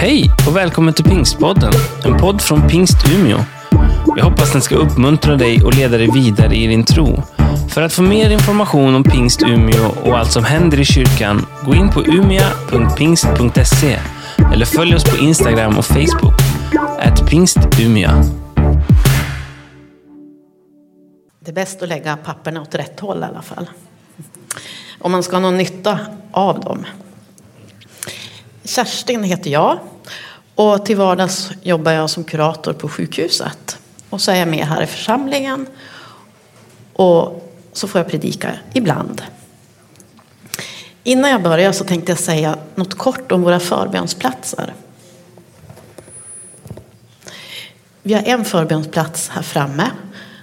Hej och välkommen till Pingstpodden, en podd från Pingst Umeå. Jag hoppas den ska uppmuntra dig och leda dig vidare i din tro. För att få mer information om Pingst Umeå och allt som händer i kyrkan, gå in på umia.pingst.se eller följ oss på Instagram och Facebook, at pingstumia. Det är bäst att lägga papperna åt rätt håll i alla fall. Om man ska ha någon nytta av dem. Kerstin heter jag och till vardags jobbar jag som kurator på sjukhuset. Och så är jag med här i församlingen och så får jag predika ibland. Innan jag börjar så tänkte jag säga något kort om våra förbönsplatser. Vi har en förbönsplats här framme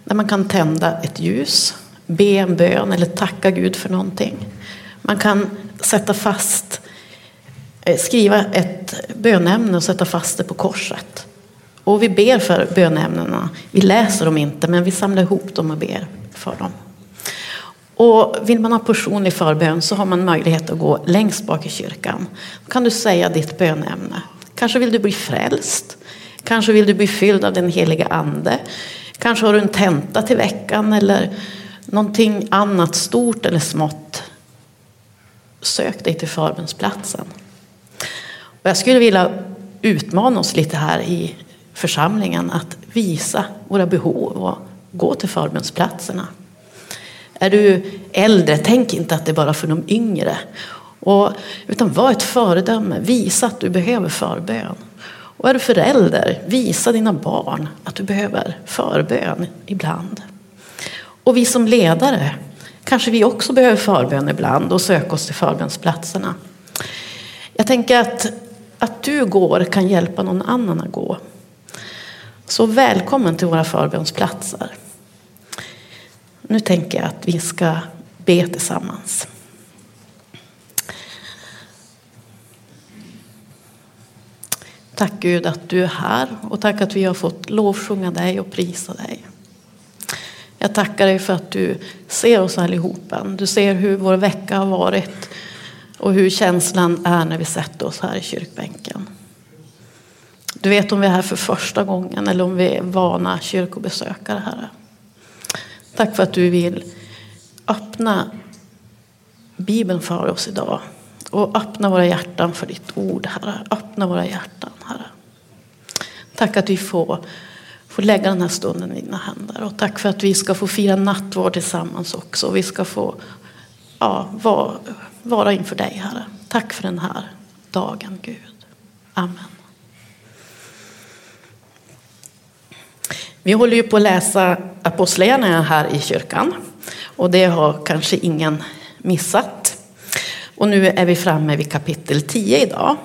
där man kan tända ett ljus, be en bön eller tacka Gud för någonting. Man kan sätta fast, eh, Eh, skriva ett bönämne och sätta fast det på korset. Och vi ber för bönämnena. Vi läser dem inte, men vi samlar ihop dem och ber för dem. Och vill man ha personlig förbön så har man möjlighet att gå längst bak i kyrkan. Då kan du säga ditt bönämne. Kanske vill du bli frälst. Kanske vill du bli fylld av den heliga ande. Kanske har du en tenta till veckan eller någonting annat stort eller smått. Sök dig till förbönsplatsen. Och jag skulle vilja utmana oss lite här i församlingen att visa våra behov och gå till förbönsplatserna. Är du äldre, tänk inte att det är bara för de yngre. Och, utan var ett föredöme, visa att du behöver förbön. Och är du förälder, visa dina barn att du behöver förbön ibland. Och vi som ledare, kanske vi också behöver förbön ibland och söka oss till förbönsplatserna. Jag tänker att, att du går kan hjälpa någon annan att gå. Så välkommen till våra förbönsplatser. Nu tänker jag att vi ska be tillsammans. Tack Gud att du är här och tack att vi har fått lovsjunga dig och prisa dig. Jag tackar dig för att du ser oss allihopa. Du ser hur vår vecka har varit och hur känslan är när vi sätter oss här i kyrkbänken. Du vet om vi är här för första gången eller om vi är vana kyrkobesökare, Herre. Tack för att du vill öppna Bibeln för oss idag. Och öppna våra hjärtan för ditt ord, Herre. Öppna våra hjärtan, Herre. Tack att vi får, får lägga den här stunden i dina händer. Och tack för att vi ska få fira nattvard tillsammans också. Vi ska få ja, var, vara inför dig, Herre. Tack för den här dagen, Gud. Amen. Vi håller ju på att läsa Apostlagärningarna här i kyrkan. Och det har kanske ingen missat. Och nu är vi framme vid kapitel 10 idag.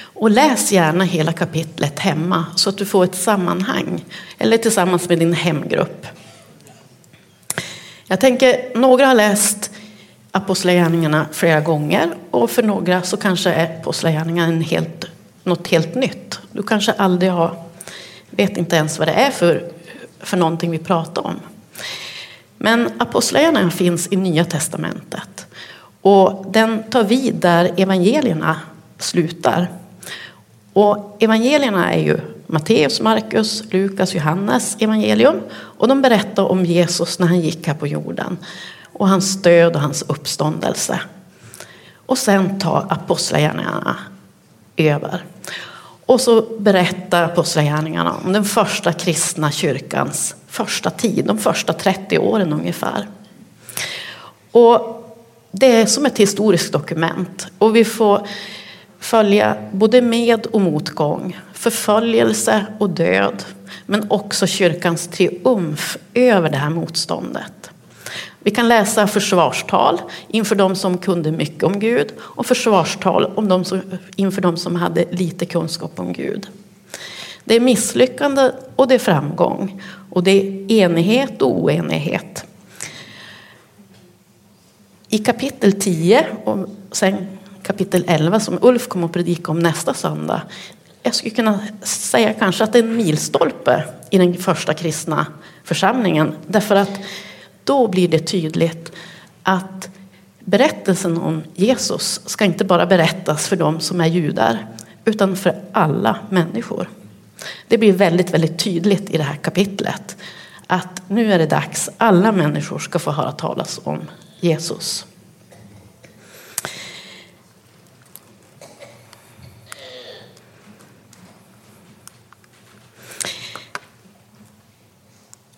Och läs gärna hela kapitlet hemma så att du får ett sammanhang. Eller tillsammans med din hemgrupp. Jag tänker, några har läst Apostlagärningarna flera gånger. Och för några så kanske är Apostlagärningarna helt, något helt nytt. Du kanske aldrig har, vet inte ens vad det är för för någonting vi pratar om. Men Apostlagärningarna finns i Nya Testamentet. Och den tar vid där evangelierna slutar. Och evangelierna är ju Matteus, Markus, Lukas, Johannes evangelium. Och de berättar om Jesus när han gick här på jorden. Och hans död och hans uppståndelse. Och sen tar Apostlagärningarna över. Och så berättar Apostlagärningarna om den första kristna kyrkans första tid, de första 30 åren ungefär. Och det är som ett historiskt dokument och vi får följa både med och motgång, förföljelse och död, men också kyrkans triumf över det här motståndet. Vi kan läsa försvarstal inför de som kunde mycket om Gud och försvarstal om de som, inför de som hade lite kunskap om Gud. Det är misslyckande och det är framgång. Och det är enighet och oenighet. I kapitel 10 och sen kapitel 11 som Ulf kommer att predika om nästa söndag. Jag skulle kunna säga kanske att det är en milstolpe i den första kristna församlingen. Därför att då blir det tydligt att berättelsen om Jesus ska inte bara berättas för dem som är judar utan för alla människor. Det blir väldigt, väldigt tydligt i det här kapitlet att nu är det dags. Alla människor ska få höra talas om Jesus.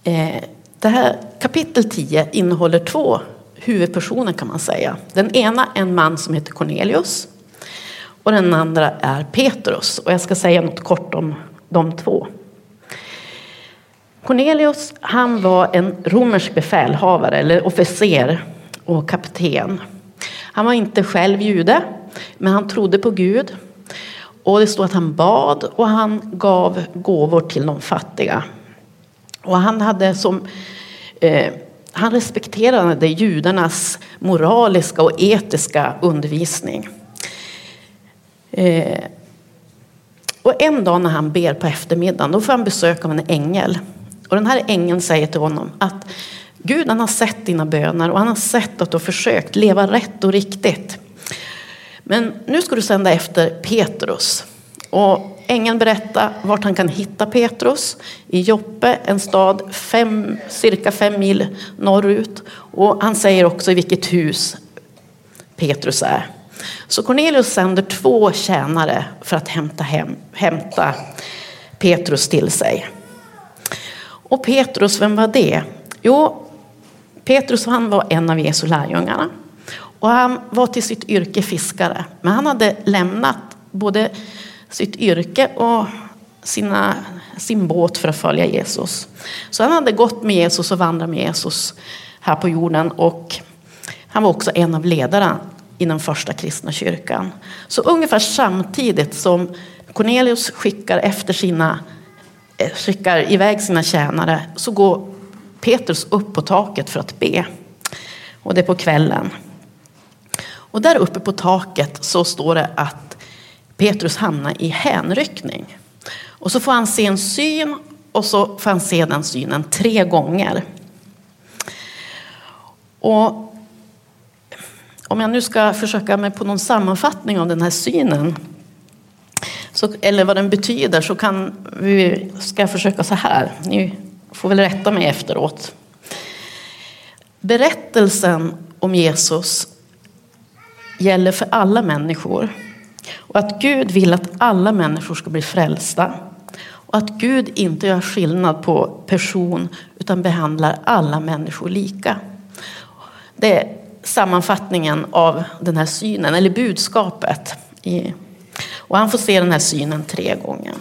Eh, det här kapitel 10 innehåller två huvudpersoner kan man säga. Den ena är en man som heter Cornelius och den andra är Petrus. Och jag ska säga något kort om de två. Cornelius han var en romersk befälhavare eller officer och kapten. Han var inte själv jude, men han trodde på Gud. Och det står att han bad och han gav gåvor till de fattiga. Och han hade som eh, han respekterade judarnas moraliska och etiska undervisning. Eh, och en dag när han ber på eftermiddagen då får han besök av en ängel. Och den här ängeln säger till honom att Gud han har sett dina böner och han har sett att du har försökt leva rätt och riktigt. Men nu ska du sända efter Petrus. Och ängeln berättar vart han kan hitta Petrus i Joppe, en stad fem, cirka fem mil norrut. Och han säger också i vilket hus Petrus är. Så Cornelius sänder två tjänare för att hämta, hem, hämta Petrus till sig. Och Petrus, vem var det? Jo, Petrus han var en av Jesu lärjungarna. Och han var till sitt yrke fiskare. Men han hade lämnat både sitt yrke och sina, sin båt för att följa Jesus. Så han hade gått med Jesus och vandrat med Jesus här på jorden. Och han var också en av ledarna i den första kristna kyrkan. Så ungefär samtidigt som Cornelius skickar efter sina eh, skickar iväg sina tjänare så går Petrus upp på taket för att be. Och det är på kvällen. Och där uppe på taket så står det att Petrus hamnar i hänryckning. Och så får han se en syn och så får han se den synen tre gånger. Och om jag nu ska försöka mig på någon sammanfattning av den här synen så, eller vad den betyder så kan vi, ska jag försöka så här. Ni får väl rätta mig efteråt. Berättelsen om Jesus gäller för alla människor. Och att Gud vill att alla människor ska bli frälsta. Och att Gud inte gör skillnad på person utan behandlar alla människor lika. Det är sammanfattningen av den här synen, eller budskapet. Och han får se den här synen tre gånger.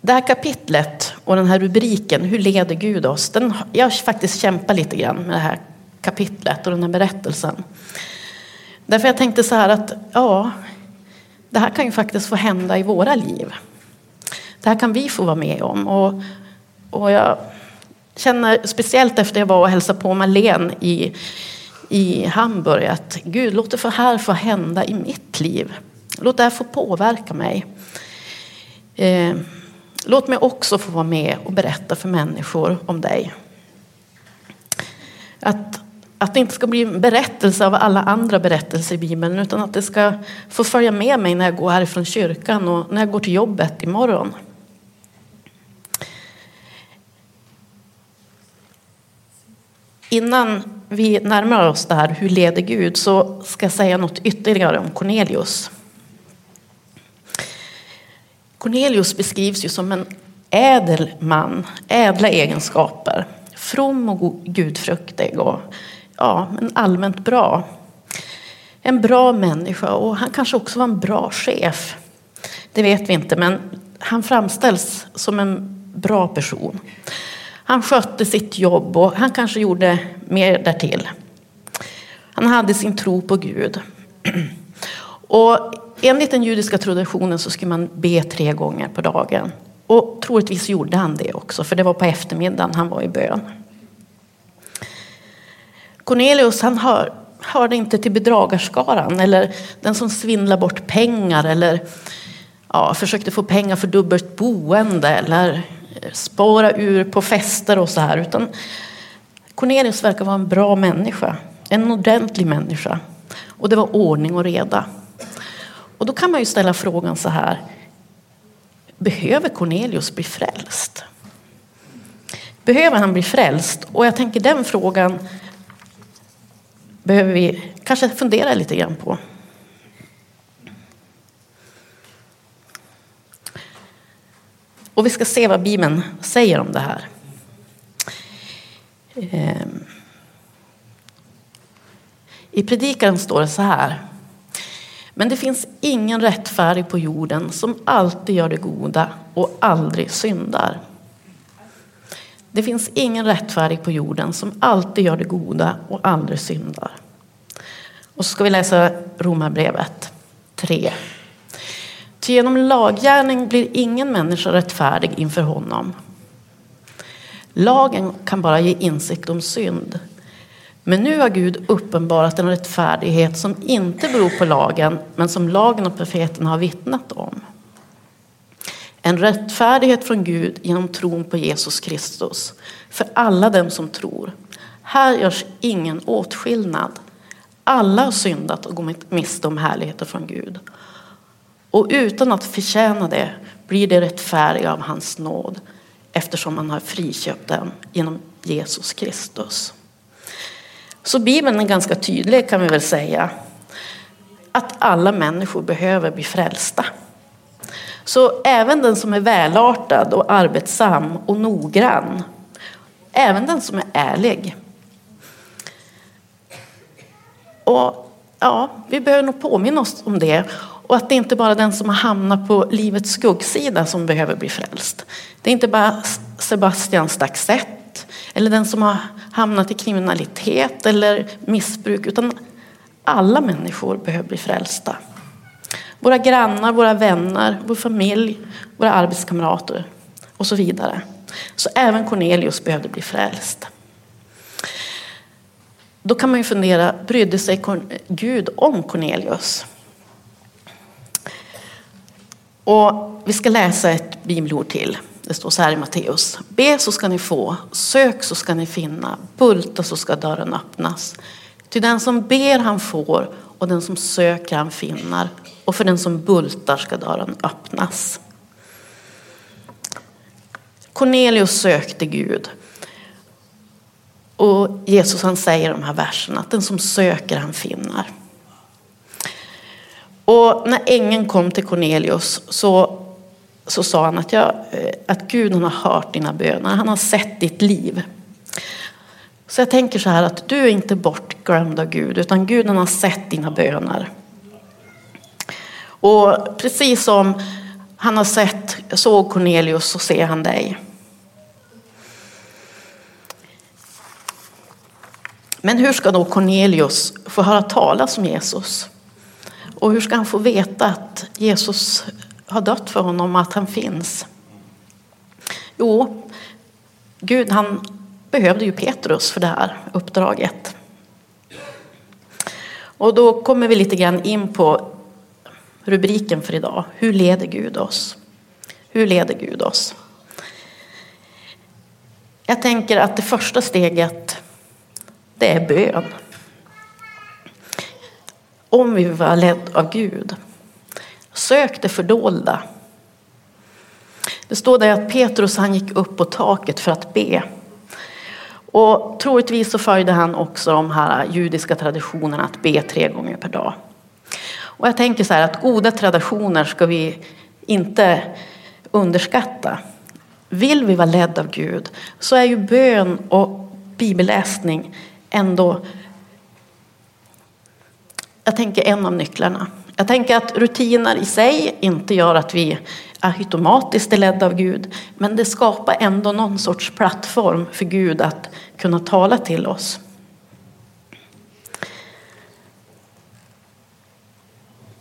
Det här kapitlet och den här rubriken, Hur leder Gud oss? Den, jag har faktiskt kämpat lite grann med det här kapitlet och den här berättelsen. Därför jag tänkte så här att ja, det här kan ju faktiskt få hända i våra liv. Det här kan vi få vara med om. Och, och jag känner speciellt efter jag var och hälsade på Marlene i, i Hamburg att Gud, låt det här få hända i mitt liv. Låt det här få påverka mig. Eh, låt mig också få vara med och berätta för människor om dig. Att, att det inte ska bli en berättelse av alla andra berättelser i Bibeln utan att det ska få följa med mig när jag går härifrån kyrkan och när jag går till jobbet imorgon. Innan vi närmar oss det här, hur leder Gud, så ska jag säga något ytterligare om Cornelius. Cornelius beskrivs ju som en ädel man, ädla egenskaper, from och gudfruktig och ja, men allmänt bra. En bra människa och han kanske också var en bra chef. Det vet vi inte, men han framställs som en bra person. Han skötte sitt jobb och han kanske gjorde mer därtill. Han hade sin tro på Gud. Och enligt den judiska traditionen så skulle man be tre gånger på dagen. Och troligtvis gjorde han det också, för det var på eftermiddagen han var i bön. Cornelius han hör, hörde inte till bedragarskaran eller den som svindlar bort pengar eller ja, försökte få pengar för dubbelt boende eller eh, spara ur på fester och så här. Utan Cornelius verkar vara en bra människa, en ordentlig människa. Och det var ordning och reda. Och då kan man ju ställa frågan så här. Behöver Cornelius bli frälst? Behöver han bli frälst? Och jag tänker den frågan behöver vi kanske fundera lite grann på. Och vi ska se vad Bibeln säger om det här. Ehm. I predikaren står det så här. Men det finns ingen rättfärdig på jorden som alltid gör det goda och aldrig syndar. Det finns ingen rättfärdig på jorden som alltid gör det goda och aldrig syndar. Och så ska vi läsa Romarbrevet 3. Ty genom laggärning blir ingen människa rättfärdig inför honom. Lagen kan bara ge insikt om synd. Men nu har Gud uppenbarat en rättfärdighet som inte beror på lagen, men som lagen och profeterna har vittnat om. En rättfärdighet från Gud genom tron på Jesus Kristus för alla dem som tror. Här görs ingen åtskillnad. Alla har syndat och gått miste om härligheter från Gud. Och utan att förtjäna det blir det rättfärdiga av hans nåd eftersom man har friköpt dem genom Jesus Kristus. Så Bibeln är ganska tydlig kan vi väl säga. Att alla människor behöver bli frälsta. Så även den som är välartad och arbetsam och noggrann, även den som är ärlig. Och ja, vi behöver nog påminna oss om det och att det inte bara är den som har hamnat på livets skuggsida som behöver bli frälst. Det är inte bara Sebastian Staxett eller den som har hamnat i kriminalitet eller missbruk utan alla människor behöver bli frälsta. Våra grannar, våra vänner, vår familj, våra arbetskamrater och så vidare. Så även Cornelius behövde bli frälst. Då kan man ju fundera, brydde sig Gud om Cornelius? Och vi ska läsa ett bibelord till. Det står så här i Matteus. Be så ska ni få, sök så ska ni finna, bulta så ska dörren öppnas. Till den som ber han får och den som söker han finner och för den som bultar ska dörren öppnas. Cornelius sökte Gud. Och Jesus han säger i de här verserna att den som söker han finner. Och när ängeln kom till Cornelius så, så sa han att, jag, eh, att Gud han har hört dina böner, han har sett ditt liv. Så jag tänker så här att du är inte bortglömd av Gud utan Gud han har sett dina böner. Och precis som han har sett, såg Cornelius så ser han dig. Men hur ska då Cornelius få höra talas om Jesus? Och hur ska han få veta att Jesus har dött för honom och att han finns? Jo, Gud han behövde ju Petrus för det här uppdraget. Och då kommer vi lite grann in på rubriken för idag. Hur leder Gud oss? Hur leder Gud oss? Jag tänker att det första steget, det är bön. Om vi vill vara ledd av Gud. Sök det fördolda. Det står där att Petrus han gick upp på taket för att be. Och troligtvis så följde han också de här judiska traditionerna att be tre gånger per dag. Och jag tänker så här att goda traditioner ska vi inte underskatta. Vill vi vara ledda av Gud så är ju bön och bibelläsning ändå jag tänker en av nycklarna. Jag tänker att rutiner i sig inte gör att vi automatiskt är ledda av Gud, men det skapar ändå någon sorts plattform för Gud att kunna tala till oss.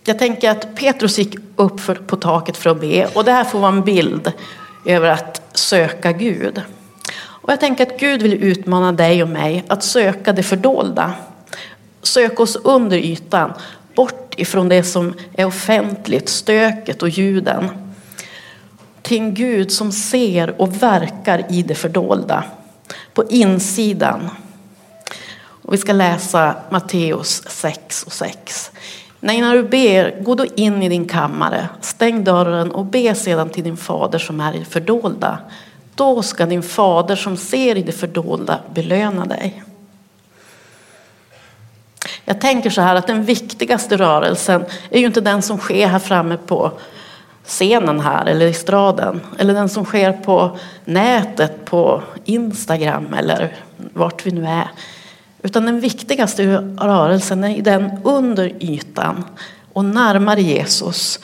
Jag tänker att Petrus gick upp för, på taket för att be och det här får vara en bild över att söka Gud. Och jag tänker att Gud vill utmana dig och mig att söka det fördolda. Söka oss under ytan, bort ifrån det som är offentligt, stöket och ljuden. Till en Gud som ser och verkar i det fördolda, på insidan. Och vi ska läsa Matteus 6 och 6. Nej, När du ber, gå då in i din kammare, stäng dörren och be sedan till din fader som är i det fördolda. Då ska din fader som ser i det fördolda belöna dig. Jag tänker så här att den viktigaste rörelsen är ju inte den som sker här framme på scenen här eller i straden eller den som sker på nätet på Instagram eller vart vi nu är. Utan den viktigaste rörelsen är den under ytan och närmare Jesus.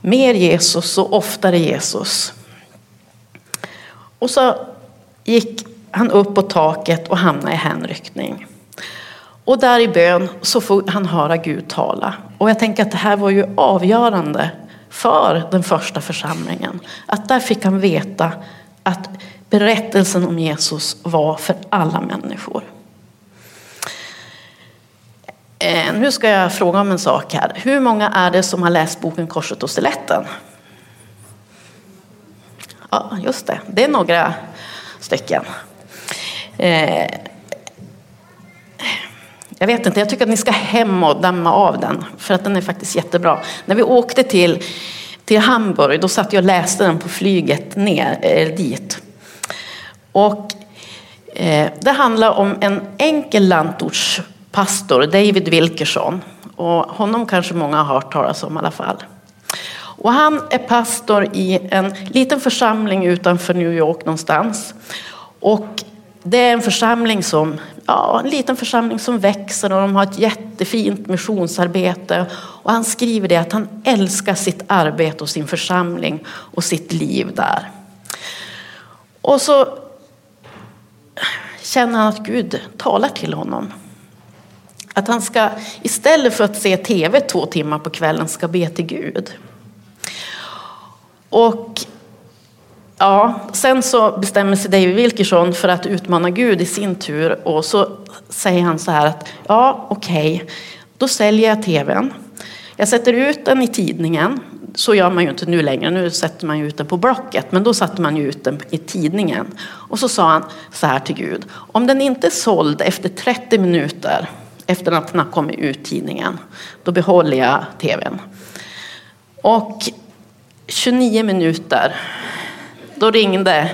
Mer Jesus och oftare Jesus. Och så gick han upp på taket och hamnade i hänryckning. Och där i bön så får han höra Gud tala. Och jag tänker att det här var ju avgörande för den första församlingen. Att där fick han veta att berättelsen om Jesus var för alla människor. Eh, nu ska jag fråga om en sak här. Hur många är det som har läst boken Korset och stiletten? Ja, just det. Det är några stycken. Eh, jag vet inte, jag tycker att ni ska hem och damma av den. För att den är faktiskt jättebra. När vi åkte till, till Hamburg, då satt jag och läste den på flyget ner eh, dit. Och eh, det handlar om en enkel landortspastor, David Wilkerson. Och honom kanske många har hört talas om i alla fall. Och han är pastor i en liten församling utanför New York någonstans. Och det är en församling som, ja, en liten församling som växer och de har ett jättefint missionsarbete. Och han skriver det att han älskar sitt arbete och sin församling och sitt liv där. Och så känner han att Gud talar till honom. Att han ska, istället för att se tv två timmar på kvällen, ska be till Gud. Och ja, sen så bestämmer sig David Wilkerson för att utmana Gud i sin tur och så säger han så här att ja, okej, okay, då säljer jag tvn. Jag sätter ut den i tidningen. Så gör man ju inte nu längre. Nu sätter man ju ut den på Blocket. Men då satte man ju ut den i tidningen. Och så sa han så här till Gud. Om den inte är såld efter 30 minuter efter att den har kommit ut tidningen. Då behåller jag tvn. Och 29 minuter. Då ringde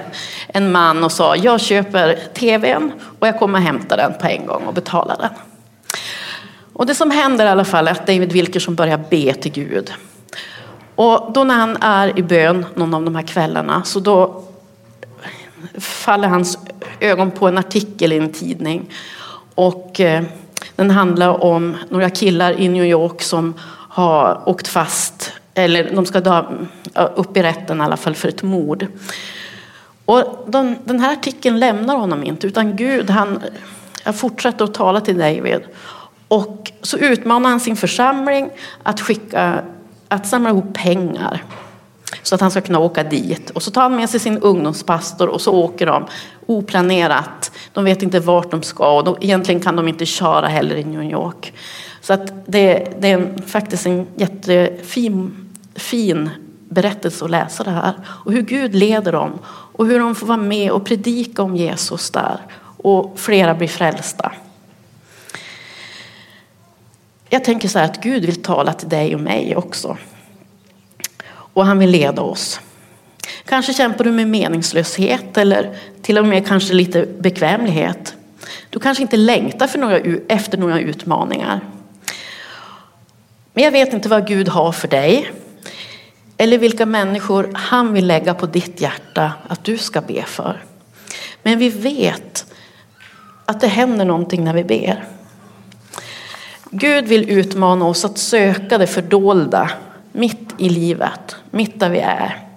en man och sa jag köper tvn och jag kommer hämta den på en gång och betala den. Och det som händer i alla fall är att David Wilkerson börjar be till Gud. Och då när han är i bön någon av de här kvällarna så då faller hans ögon på en artikel i en tidning. Och eh, den handlar om några killar i New York som har åkt fast eller de ska dö, upp i rätten i alla fall för ett mord. Och den, den här artikeln lämnar honom inte utan Gud han fortsätter att tala till David. Och så utmanar han sin församling att skicka, att samla ihop pengar. Så att han ska kunna åka dit. Och så tar han med sig sin ungdomspastor och så åker de oplanerat. De vet inte vart de ska och de, egentligen kan de inte köra heller i New York. Så att det, det är en, faktiskt en jättefin fin berättelse att läsa det här. Och hur Gud leder dem och hur de får vara med och predika om Jesus där. Och flera blir frälsta. Jag tänker så här att Gud vill tala till dig och mig också. Och han vill leda oss. Kanske kämpar du med meningslöshet eller till och med kanske lite bekvämlighet. Du kanske inte längtar för några, efter några utmaningar. Men jag vet inte vad Gud har för dig. Eller vilka människor han vill lägga på ditt hjärta att du ska be för. Men vi vet att det händer någonting när vi ber. Gud vill utmana oss att söka det fördolda mitt i livet, mitt där vi är.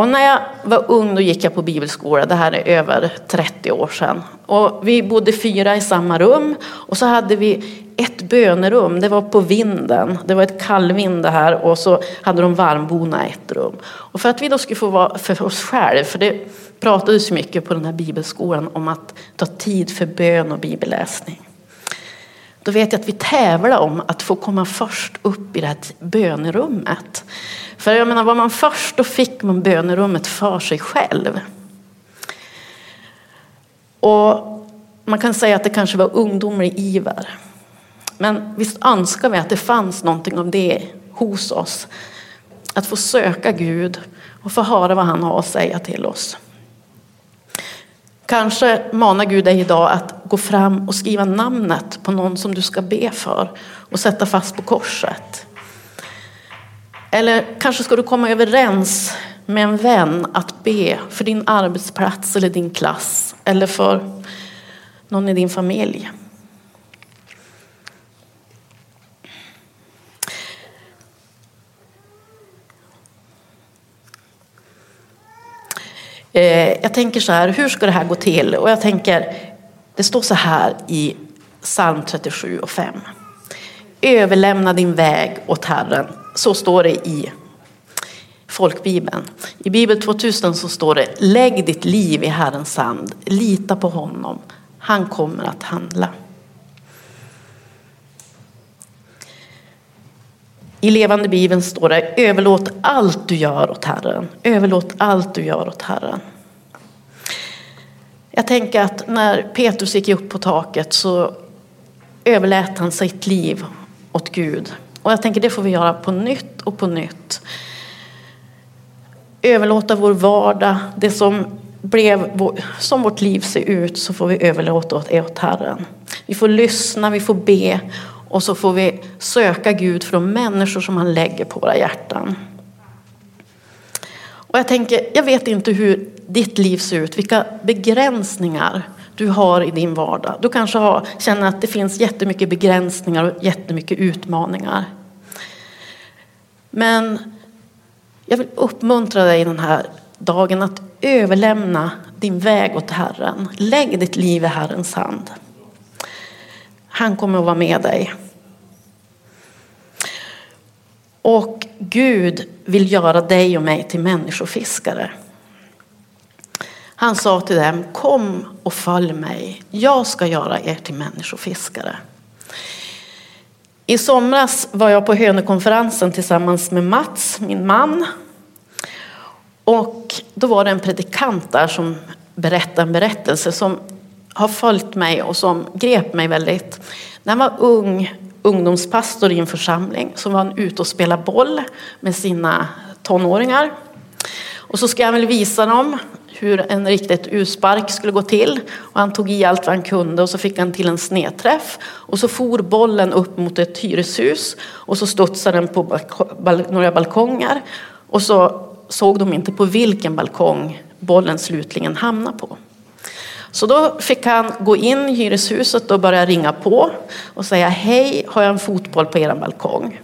Och när jag var ung då gick jag på bibelskola, det här är över 30 år sedan. Och vi bodde fyra i samma rum och så hade vi ett bönerum, det var på vinden. Det var ett kallvind det här och så hade de varmbona ett rum. Och för att vi då skulle få vara för oss själva, för det pratades mycket på den här bibelskolan om att ta tid för bön och bibelläsning. Då vet jag att vi tävlar om att få komma först upp i det här bönerummet. För jag menar, var man först då fick man bönerummet för sig själv. Och Man kan säga att det kanske var ungdomlig iver. Men visst önskar vi att det fanns någonting av det hos oss. Att få söka Gud och få höra vad han har att säga till oss. Kanske manar Gud dig idag att gå fram och skriva namnet på någon som du ska be för och sätta fast på korset. Eller kanske ska du komma överens med en vän att be för din arbetsplats eller din klass eller för någon i din familj. Eh, jag tänker så här, hur ska det här gå till? Och jag tänker, det står så här i psalm 37 och 5. Överlämna din väg åt Herren. Så står det i folkbibeln. I Bibel 2000 så står det, lägg ditt liv i Herrens hand, lita på honom, han kommer att handla. I levande bibeln står det överlåt allt du gör åt Herren. Överlåt allt du gör åt Herren. Jag tänker att när Petrus gick upp på taket så överlät han sitt liv åt Gud. Och jag tänker det får vi göra på nytt och på nytt. Överlåta vår vardag, det som blev som vårt liv ser ut så får vi överlåta åt, åt Herren. Vi får lyssna, vi får be och så får vi söka Gud för de människor som han lägger på våra hjärtan. Och jag tänker, jag vet inte hur ditt liv ser ut, vilka begränsningar du har i din vardag. Du kanske har, känner att det finns jättemycket begränsningar och jättemycket utmaningar. Men jag vill uppmuntra dig den här dagen att överlämna din väg åt Herren. Lägg ditt liv i Herrens hand. Han kommer att vara med dig. Och Gud vill göra dig och mig till människofiskare. Han sa till dem, kom och följ mig. Jag ska göra er till människofiskare. I somras var jag på Hönökonferensen tillsammans med Mats, min man. Och då var det en predikant där som berättade en berättelse som har följt mig och som grep mig väldigt. När han var ung ungdomspastor i en församling så var han ute och spelade boll med sina tonåringar. Och så ska han väl visa dem hur en riktigt urspark skulle gå till. Och han tog i allt vad han kunde och så fick han till en snedträff. Och så for bollen upp mot ett hyreshus och så studsade den på några balkonger. Och så såg de inte på vilken balkong bollen slutligen hamnade på. Så då fick han gå in i hyreshuset och börja ringa på och säga hej, har jag en fotboll på er balkong?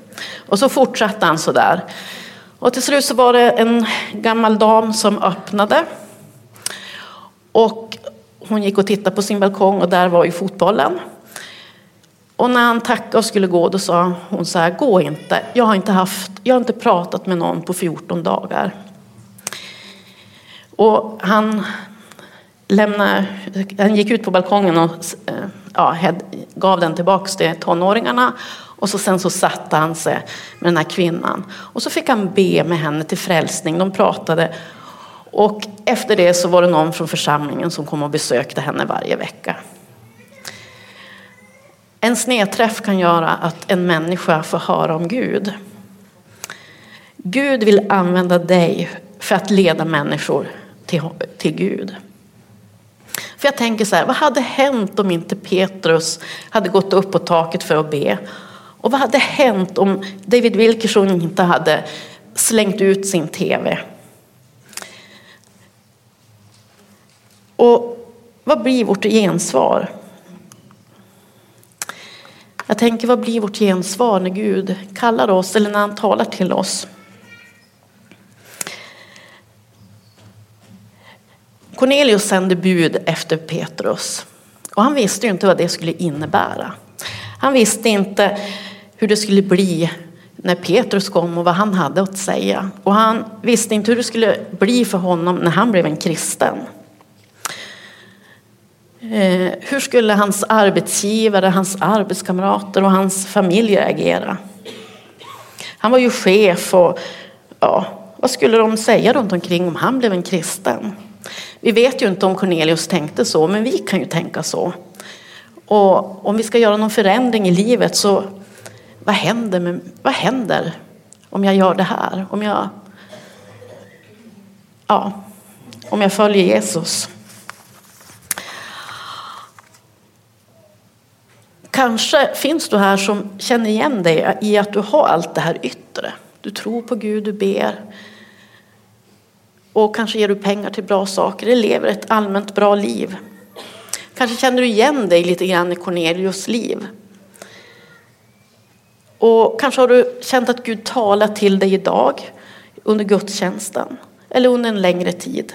Och så fortsatte han så där. Och till slut så var det en gammal dam som öppnade. Och hon gick och tittade på sin balkong och där var ju fotbollen. Och när han tackade och skulle gå då sa hon så här, gå inte. Jag har inte, haft, jag har inte pratat med någon på 14 dagar. Och han lämnade, han gick ut på balkongen och eh, ja, gav den tillbaks till tonåringarna. Och så sen så satte han sig med den här kvinnan. Och så fick han be med henne till frälsning. De pratade. Och efter det så var det någon från församlingen som kom och besökte henne varje vecka. En snedträff kan göra att en människa får höra om Gud. Gud vill använda dig för att leda människor till, till Gud. För jag tänker så här, vad hade hänt om inte Petrus hade gått upp på taket för att be? Och vad hade hänt om David Wilkerson inte hade slängt ut sin tv? Och vad blir vårt gensvar? Jag tänker, vad blir vårt gensvar när Gud kallar oss eller när han talar till oss? Cornelius sände bud efter Petrus och han visste ju inte vad det skulle innebära. Han visste inte hur det skulle bli när Petrus kom och vad han hade att säga. Och han visste inte hur det skulle bli för honom när han blev en kristen. Eh, hur skulle hans arbetsgivare, hans arbetskamrater och hans familj reagera? Han var ju chef och ja, vad skulle de säga runt omkring om han blev en kristen? Vi vet ju inte om Cornelius tänkte så, men vi kan ju tänka så. Och om vi ska göra någon förändring i livet så vad händer, med, vad händer om jag gör det här? Om jag, ja, om jag följer Jesus? Kanske finns du här som känner igen dig i att du har allt det här yttre. Du tror på Gud, du ber. Och kanske ger du pengar till bra saker, eller lever ett allmänt bra liv. Kanske känner du igen dig lite grann i Cornelius liv. Och kanske har du känt att Gud talar till dig idag under gudstjänsten eller under en längre tid.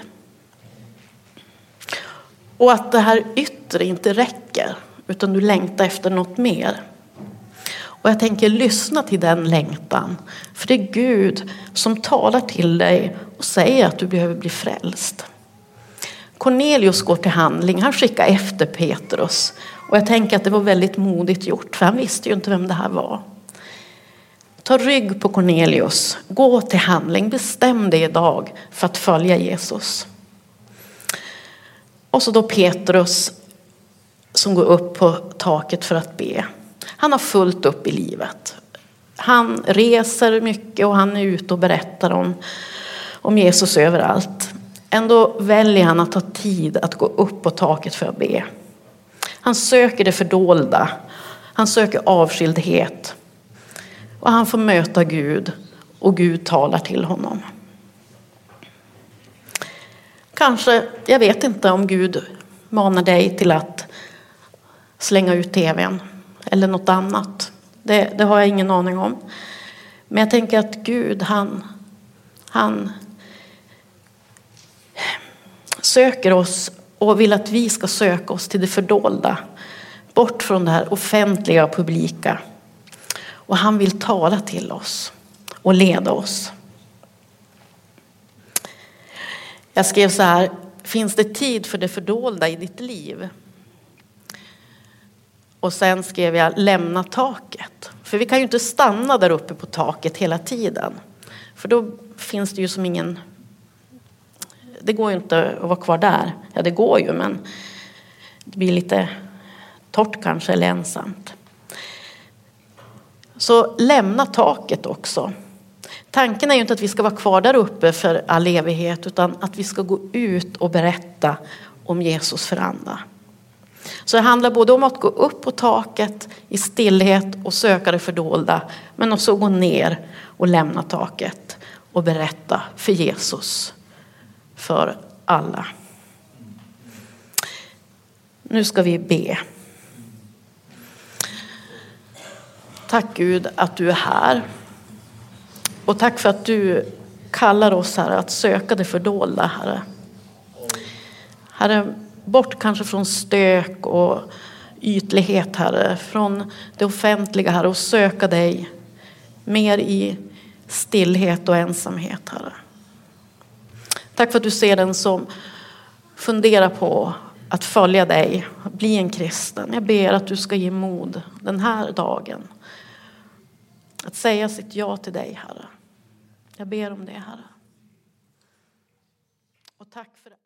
Och att det här yttre inte räcker utan du längtar efter något mer. Och jag tänker lyssna till den längtan. För det är Gud som talar till dig och säger att du behöver bli frälst. Cornelius går till handling, han skickar efter Petrus. Och jag tänker att det var väldigt modigt gjort, för han visste ju inte vem det här var. Ta rygg på Cornelius, gå till handling, bestäm dig idag för att följa Jesus. Och så då Petrus som går upp på taket för att be. Han har fullt upp i livet. Han reser mycket och han är ute och berättar om, om Jesus överallt. Ändå väljer han att ta tid att gå upp på taket för att be. Han söker det fördolda. Han söker avskildhet. Och han får möta Gud och Gud talar till honom. Kanske, jag vet inte om Gud manar dig till att slänga ut tvn eller något annat. Det, det har jag ingen aning om. Men jag tänker att Gud han, han söker oss och vill att vi ska söka oss till det fördolda. Bort från det här offentliga och publika. Och han vill tala till oss och leda oss. Jag skrev så här, finns det tid för det fördolda i ditt liv? Och sen skrev jag lämna taket. För vi kan ju inte stanna där uppe på taket hela tiden. För då finns det ju som ingen... Det går ju inte att vara kvar där. Ja, det går ju, men det blir lite torrt kanske, eller ensamt. Så lämna taket också. Tanken är ju inte att vi ska vara kvar där uppe för all evighet, utan att vi ska gå ut och berätta om Jesus för andra. Så det handlar både om att gå upp på taket i stillhet och söka det fördolda, men också gå ner och lämna taket och berätta för Jesus för alla. Nu ska vi be. Tack Gud att du är här. Och tack för att du kallar oss här att söka det fördolda, Herre. Herre, bort kanske från stök och ytlighet, Herre, från det offentliga, Herre, och söka dig mer i stillhet och ensamhet, Herre. Tack för att du ser den som funderar på att följa dig, bli en kristen. Jag ber att du ska ge mod den här dagen. Att säga sitt ja till dig, Herre. Jag ber om det, Herre. Och tack för det.